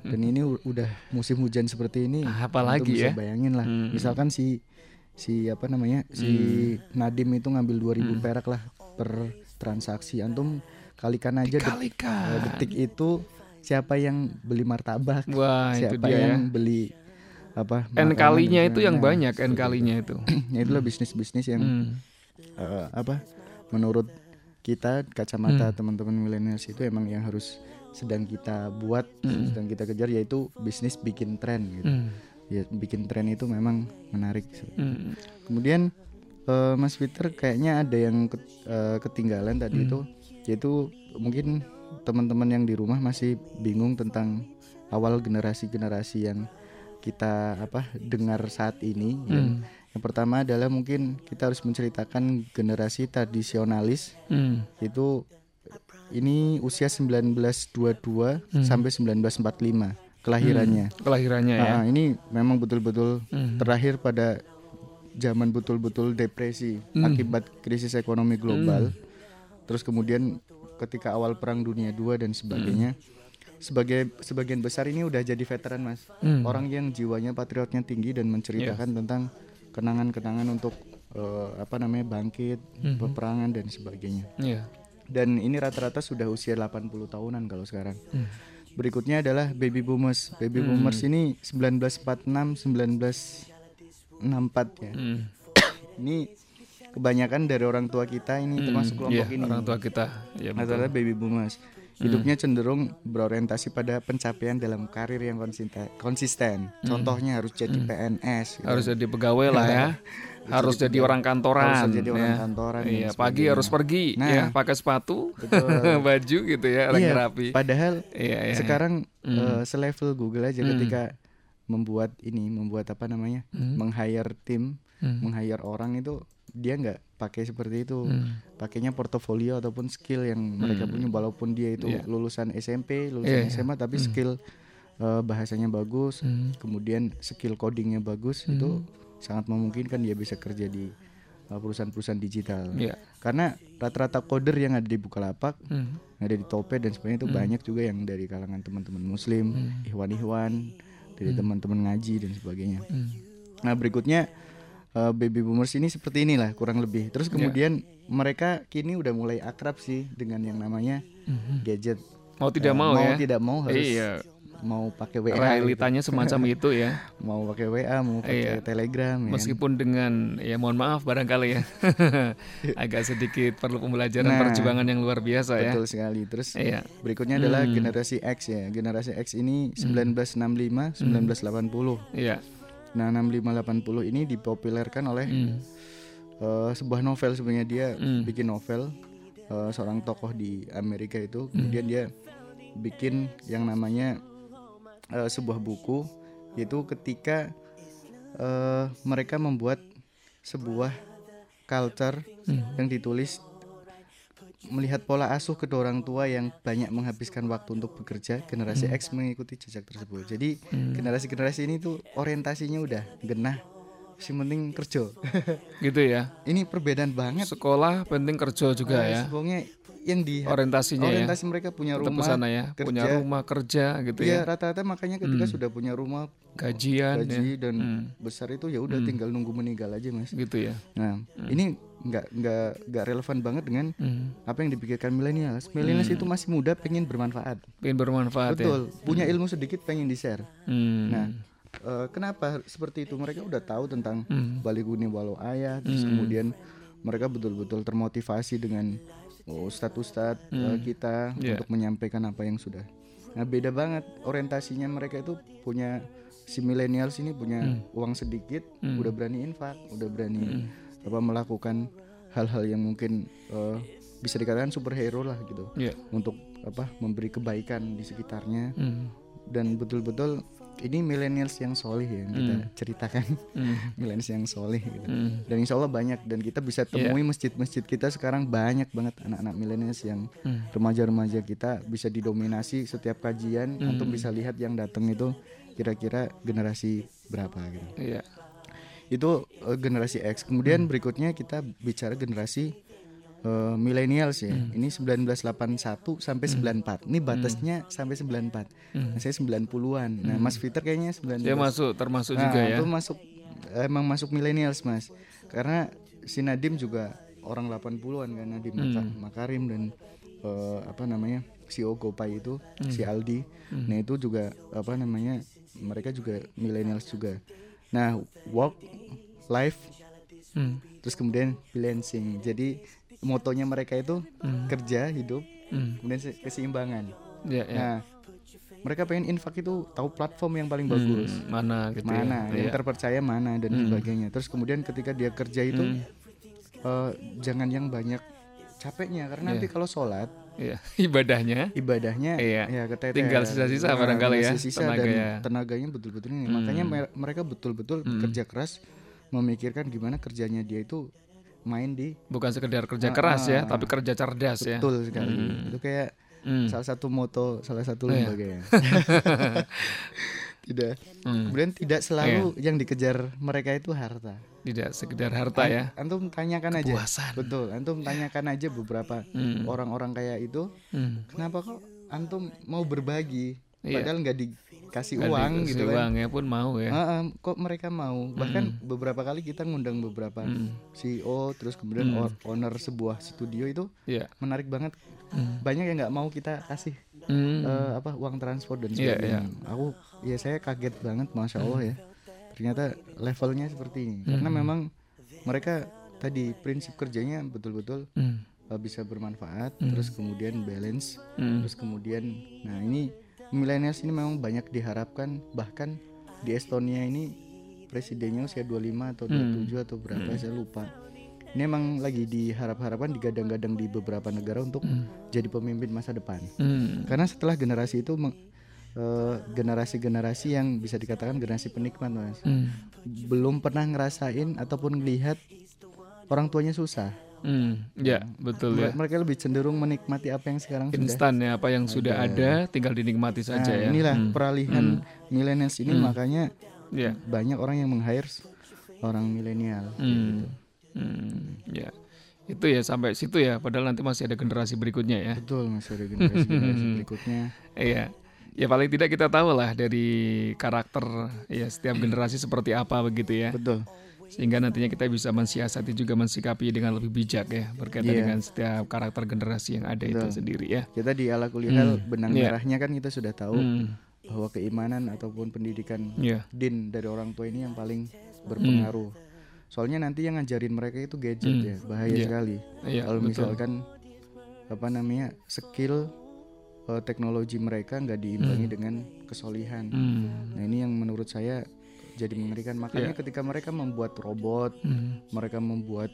Dan ini udah musim hujan seperti ini. Apalagi bisa ya. bayangin lah. Hmm. Misalkan si si apa namanya? si Nadim itu ngambil 2000 perak lah per transaksi. Antum kalikan aja Dikalikan. eh, detik itu siapa yang beli martabak, Wah, itu siapa dia ya. yang beli apa N kalinya itu yang banyak, N kalinya itu. *clears throat* ya itulah bisnis-bisnis yang Hmm. eh, apa menurut kita kacamata teman-teman millennials itu emang yang harus sedang kita buat, sedang kita kejar yaitu bisnis bikin tren gitu. Hmm. Ya bikin tren itu memang menarik. Hmm. Kemudian eh, Mas Peter kayaknya ada yang ket- eh, ketinggalan tadi itu yaitu mungkin teman-teman yang di rumah masih bingung tentang awal generasi-generasi yang kita apa dengar saat ini. ya. Yang pertama adalah mungkin kita harus menceritakan generasi tradisionalis Hmm. itu ini usia 1922 sampai 1945 kelahirannya. Kelahirannya ya. Ah, ini memang betul-betul Hmm. terakhir pada zaman betul-betul depresi Hmm. akibat krisis ekonomi global. Terus kemudian ketika awal Perang Dunia II dan sebagainya. Sebagai sebagian besar ini udah jadi veteran, Mas. Hmm. Orang yang jiwanya patriotnya tinggi dan menceritakan Iya. tentang kenangan-kenangan untuk eh, apa namanya bangkit, Hmm. peperangan dan sebagainya. Iya. Dan ini rata-rata sudah usia 80 tahunan kalau sekarang. Hmm. Berikutnya adalah baby boomers. Baby boomers ini 1946 1964 ya. Hmm. Ini kebanyakan dari orang tua kita ini termasuk kelompok Iya, ini. orang tua kita. Ya, betul. Baby boomers. Hidupnya cenderung berorientasi pada pencapaian dalam karir yang konsisten. konsisten. Contohnya harus jadi PNS. gitu. harus jadi pegawai lah ya. Harus jadi orang kantoran. Harus jadi orang ya. kantoran Iya, pagi harus pergi Nah. ya, pakai sepatu, Betul. *laughs* baju gitu ya, lagi Iya, rapi. Padahal Iya, iya. sekarang eh, selevel Google aja Hmm. ketika membuat ini, membuat apa namanya, Hmm. meng-hire tim, Hmm. meng-hire orang itu dia nggak pakai seperti itu, Hmm. pakainya portofolio ataupun skill yang mereka punya, walaupun dia itu Iya. lulusan SMP, lulusan Iya, iya. SMA, tapi skill eh, bahasanya bagus, Hmm. kemudian skill codingnya bagus, itu sangat memungkinkan dia bisa kerja di eh, perusahaan-perusahaan digital. Iya. Karena rata-rata coder yang ada di Bukalapak Hmm. yang ada di Topet dan sebagainya itu banyak juga yang dari kalangan teman-teman muslim, ihwan-ihwan, dari teman-teman ngaji dan sebagainya. Hmm. Nah, berikutnya eh, baby boomers ini seperti inilah kurang lebih. Terus kemudian mereka kini udah mulai akrab sih dengan yang namanya gadget. Mau tidak Eh, mau, mau ya. tidak mau harus Iya. mau pakai WA, Realitanya *laughs* semacam itu ya. gitu. mau pakai WA, mau pakai Iya. Telegram ya. Meskipun dengan ya mohon maaf barangkali ya. *laughs* Agak sedikit perlu pembelajaran Nah, perjuangan yang luar biasa ya. Betul sekali. Terus Iya. berikutnya adalah generasi X ya. Generasi X ini 1965 1980. Iya. Nah, 6580 ini dipopulerkan oleh Hmm. eh, sebuah novel sebenarnya dia Hmm. bikin novel eh, seorang tokoh di Amerika itu kemudian dia bikin yang namanya eh, sebuah buku yaitu ketika eh, mereka membuat sebuah culture yang ditulis melihat pola asuh kedua orang tua yang banyak menghabiskan waktu untuk bekerja generasi X mengikuti jejak tersebut. Jadi generasi-generasi ini tuh orientasinya udah genah si penting kerja Gitu ya. ini perbedaan banget Sekolah penting kerja juga Eh, ya. Pokoknya yang di Orientasinya ya. orientasi mereka punya Tetap rumah sana ya. kerja. Punya rumah kerja gitu Iya ya. rata-rata makanya ketika sudah punya rumah Gajian ya. gaji dan Hmm. besar itu ya udah tinggal nunggu meninggal aja mas. Gitu ya. Nah ini nggak nggak nggak relevan banget dengan Hmm. apa yang dipikirkan milenials. Milenials itu masih muda pengen bermanfaat. Pengen bermanfaat ya. Betul. Punya ilmu sedikit pengen di share. Hmm. Nah eh, kenapa seperti itu? Mereka udah tahu tentang Hmm. baliguni walau ayah. Terus kemudian mereka betul-betul termotivasi dengan oh, ustadz-ustadz eh, kita Iya. untuk menyampaikan apa yang sudah. Nah beda banget orientasinya mereka itu punya si millennials ini punya Hmm. uang sedikit, udah berani infak, udah berani apa melakukan hal-hal yang mungkin eh, bisa dikatakan superhero lah gitu Iya. untuk apa memberi kebaikan di sekitarnya Hmm. dan betul-betul ini millennials yang solih ya yang kita ceritakan Hmm. *laughs* millennials yang solih gitu. Hmm. dan insya Allah banyak dan kita bisa temui masjid-masjid kita sekarang banyak banget anak-anak millennials yang Hmm. remaja-remaja kita bisa didominasi setiap kajian Hmm. untuk bisa lihat yang datang itu kira-kira generasi berapa gitu Iya. itu eh, generasi X kemudian berikutnya kita bicara generasi eh, millennials ya. Ini 1981 sampai 94 ini batasnya sampai 94 nah, saya 90-an nah Mas Peter kayaknya 19 Dia masuk termasuk Nah, juga ya. itu masuk emang masuk millennials mas. Karena si Nadim juga orang 80-an kan Nadim Maka- Makarim dan eh, apa namanya si Gopay itu si Aldi. Nah itu juga apa namanya mereka juga millennials juga. Nah work life Hmm. terus kemudian balancing jadi motonya mereka itu Hmm. kerja hidup Hmm. kemudian se- keseimbangan Ya, ya. nah mereka pengen infak itu tahu platform yang paling bagus Hmm, mana gitu mana ya. yang terpercaya mana dan sebagainya terus kemudian ketika dia kerja itu Hmm. eh, jangan yang banyak capeknya karena nanti kalau sholat Iya. *laughs* ibadahnya ibadahnya Iya. ya keteter Tinggal sisa-sisa barangkali tinggal ya, sisa tenaga dan ya. tenaganya betul-betul ini makanya mer- mereka betul-betul bekerja keras memikirkan gimana kerjanya dia itu main di bukan sekedar kerja keras ya, tapi kerja cerdas ya. betul sekali itu kayak Hmm. salah satu moto salah satu Iya. lembaga ya *laughs* tidak Hmm. kemudian tidak selalu yang dikejar mereka itu harta Tidak sekedar harta ya. antum tanyakan aja Kepuasan. betul antum tanyakan aja beberapa Hmm. orang-orang kayak itu Hmm. kenapa kok antum mau berbagi Iya. padahal nggak dikasih Nggak uang dikasih gitu kan uangnya pun mau ya. Heeh, kok mereka mau bahkan beberapa kali kita ngundang beberapa CEO terus kemudian o- owner sebuah studio itu Iya. menarik banget Hmm. banyak yang nggak mau kita kasih Hmm. eh, apa uang transport dan Iya, sebagainya aku ya saya kaget banget masya allah ya ternyata levelnya seperti ini karena memang mereka tadi prinsip kerjanya betul-betul Hmm. uh, bisa bermanfaat terus kemudian balance Hmm. terus kemudian nah ini millennials ini memang banyak diharapkan bahkan di Estonia ini presidennya usia 25 atau 27 atau berapa saya lupa. Ini emang lagi diharap-harapkan digadang-gadang di beberapa negara untuk jadi pemimpin masa depan. Hmm. karena setelah generasi itu eh, generasi-generasi yang bisa dikatakan generasi penikmat mas. Hmm. belum pernah ngerasain ataupun melihat orang tuanya susah Hmm. Ya, betul ya. Mere- mereka lebih cenderung menikmati apa yang sekarang sudah Instan ya, apa yang sudah ada tinggal dinikmati saja Nah, ya. inilah Hmm. peralihan millennials ini makanya Ya. banyak orang yang meng-hire orang milenial Hmm. Hmm. Ya. Itu ya sampai situ ya, padahal nanti masih ada generasi berikutnya ya. betul mas ada generasi generasi *laughs* berikutnya Iya. Ya paling tidak kita tahu lah dari karakter ya setiap generasi seperti apa begitu ya. betul Sehingga nantinya kita bisa mensiasati juga mensikapi dengan lebih bijak ya berkaitan Iya. dengan setiap karakter generasi yang ada itu sendiri ya. kita di ala kuliah benang Iya. merahnya kan kita sudah tahu Hmm. bahwa keimanan ataupun pendidikan Iya. din dari orang tua ini yang paling berpengaruh soalnya nanti yang ngajarin mereka itu gadget ya bahaya Iya. sekali Iya, kalau betul. misalkan apa namanya skill eh, teknologi mereka nggak diimbangi dengan kesolihan Hmm. Nah ini yang menurut saya jadi mengerikan. Makanya Iya. ketika mereka membuat robot, Hmm. mereka membuat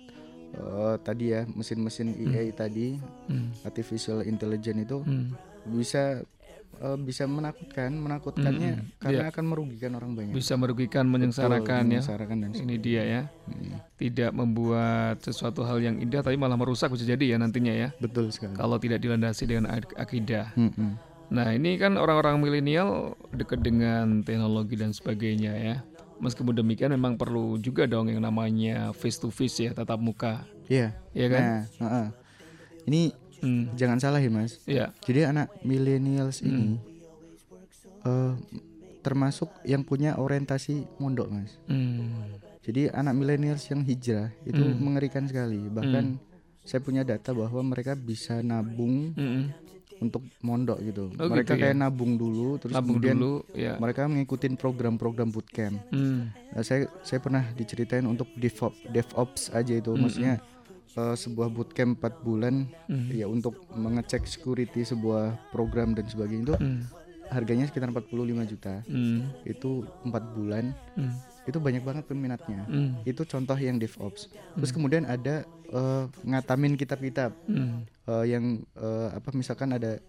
eh, tadi ya mesin-mesin AI tadi, Hmm. artificial intelligence itu Hmm. bisa eh, bisa menakutkan, menakutkannya karena akan merugikan orang banyak. Bisa merugikan, menyengsarakan ya. Menyengsarakan dan Ini dia ya. Hmm. Tidak membuat sesuatu hal yang indah tapi malah merusak bisa jadi ya nantinya ya. betul sekali. Kalau tidak dilandasi dengan ak- akidah. Mm-mm. Nah ini kan orang-orang milenial dekat dengan teknologi dan sebagainya ya. Meskipun demikian memang perlu juga dong yang namanya face to face ya, tatap muka. Iya. Iya kan? Nah, heeh. ini Hmm. jangan salah ya mas. Iya. Jadi anak millennials ini eh, termasuk yang punya orientasi mondok mas. Hmm. Jadi anak millennials yang hijrah itu mengerikan sekali. Bahkan saya punya data bahwa mereka bisa nabung Mm-mm. Untuk mondok gitu. Oh, mereka gitu ya? kayak nabung dulu terus Nabung kemudian dulu ya. mereka mengikuti program-program bootcamp. Hmm. Nah, saya saya pernah diceritain untuk DevOps, DevOps aja itu maksudnya eh, sebuah bootcamp 4 bulan ya untuk mengecek security sebuah program dan sebagainya itu Hmm. harganya sekitar 45 juta. Hmm. Itu empat bulan. Hmm. Itu banyak banget peminatnya. Hmm. itu contoh yang DevOps. Terus kemudian ada eh, ngatamin kitab-kitab Hmm. eh, yang eh, apa misalkan ada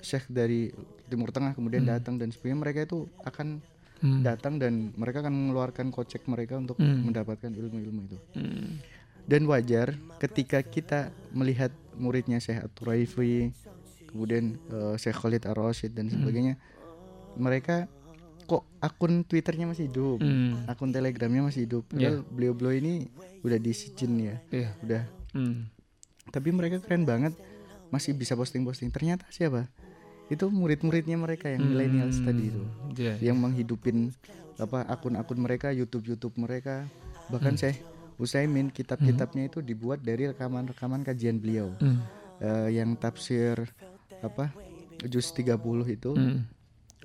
syekh dari Timur Tengah kemudian datang dan sebagainya mereka itu akan Hmm. datang dan mereka akan mengeluarkan kocek mereka untuk Hmm. mendapatkan ilmu-ilmu itu. Hmm. Dan wajar ketika kita melihat muridnya Syekh At-Turaifi, kemudian eh, Syekh Khalid Ar-Rasyid dan sebagainya, mereka kok akun Twitternya masih hidup, Hmm. akun Telegramnya masih hidup. Padahal beliau-beliau ini udah disijin ya, Iya. udah. Hmm. Tapi mereka keren banget, masih bisa posting-posting. Ternyata siapa? Itu murid-muridnya mereka yang millennials tadi itu, Iya. yang menghidupin apa akun-akun mereka, YouTube-YouTube mereka. Bahkan saya Usaimin kitab-kitabnya itu dibuat dari rekaman-rekaman kajian beliau. Hmm. Eh, yang tafsir apa? Juz 30 itu. Hmm.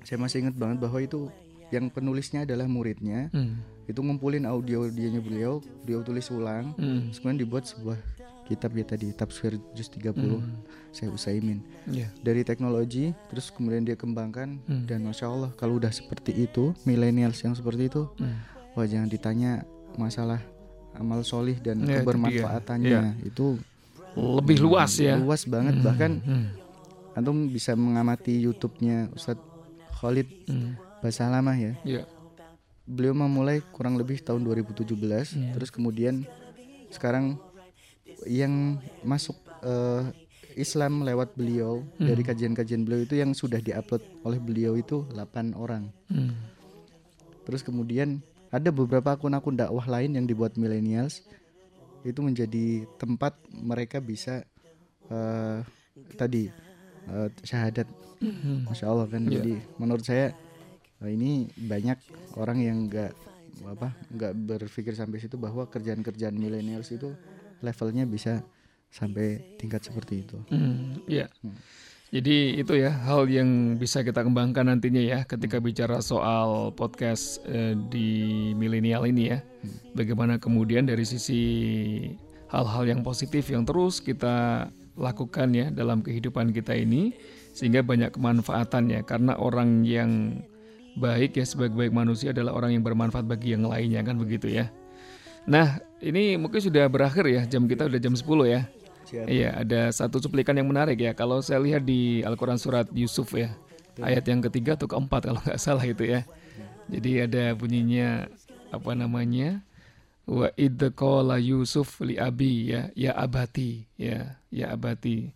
Saya masih ingat banget bahwa itu yang penulisnya adalah muridnya. Hmm. Itu ngumpulin audio audionya beliau, beliau tulis ulang, Hmm. kemudian dibuat sebuah kitab ya tadi Tafsir Juz 30 Hmm. saya Usaimin. Ya. Dari teknologi terus kemudian dia kembangkan Hmm. dan masya Allah kalau udah seperti itu millennials yang seperti itu Hmm. wah jangan ditanya masalah amal solih dan itu dia. kebermanfaatannya itu Lebih luas ya. luas banget Hmm. bahkan Hmm. antum bisa mengamati YouTube-nya Ustadz Khalid Hmm. Basalamah ya Ya. beliau memulai kurang lebih tahun 2017 Hmm. terus kemudian sekarang yang masuk eh, Islam lewat beliau Hmm. dari kajian-kajian beliau itu yang sudah diupload oleh beliau itu 8 orang Hmm. terus kemudian ada beberapa akun-akun dakwah lain yang dibuat millennials itu menjadi tempat mereka bisa eh, tadi eh, syahadat Hmm. Masya Allah kan Iya. jadi menurut saya eh, ini banyak orang yang nggak apa nggak berpikir sampai situ bahwa kerjaan-kerjaan millennials itu levelnya bisa sampai tingkat seperti itu. Hmm, ya. Hmm. Jadi itu ya hal yang bisa kita kembangkan nantinya ya ketika bicara soal podcast eh, di milenial ini ya. Bagaimana kemudian dari sisi hal-hal yang positif yang terus kita lakukan ya dalam kehidupan kita ini sehingga banyak kemanfaatannya karena orang yang baik ya sebaik baik manusia adalah orang yang bermanfaat bagi yang lainnya kan begitu ya. Nah, ini mungkin sudah berakhir ya jam kita udah jam 10 ya. Iya, ada satu cuplikan yang menarik ya. Kalau saya lihat di Al-Quran surat Yusuf ya, ayat yang ketiga atau keempat kalau nggak salah itu ya. Jadi ada bunyinya apa namanya? Wa id qala Yusuf li abi ya, ya abati ya, ya abati.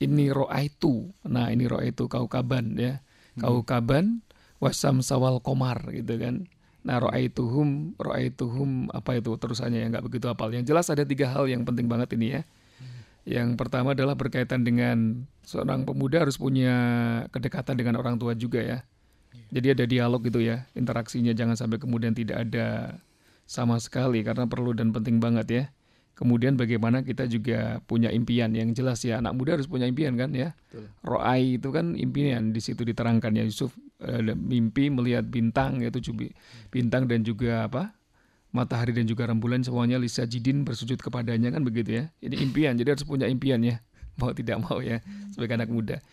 Ini ro'aitu. Nah, ini ro'aitu kaukaban ya. Kaukaban wasam sawal komar gitu kan. Nah, ro'aituhum, ro'aituhum apa itu terusannya ya nggak begitu hafal. Yang jelas ada tiga hal yang penting banget ini ya. Yang pertama adalah berkaitan dengan seorang pemuda harus punya kedekatan dengan orang tua juga ya. Jadi ada dialog gitu ya, interaksinya jangan sampai kemudian tidak ada sama sekali karena perlu dan penting banget ya. Kemudian bagaimana kita juga punya impian yang jelas ya. Anak muda harus punya impian kan ya. Ro'ai itu kan impian di situ diterangkan ya Yusuf eh, mimpi melihat bintang yaitu bintang dan juga apa matahari dan juga rembulan semuanya Lisa Jidin bersujud kepadanya kan begitu ya. Ini impian, jadi harus punya impian ya. Mau tidak mau ya sebagai anak muda.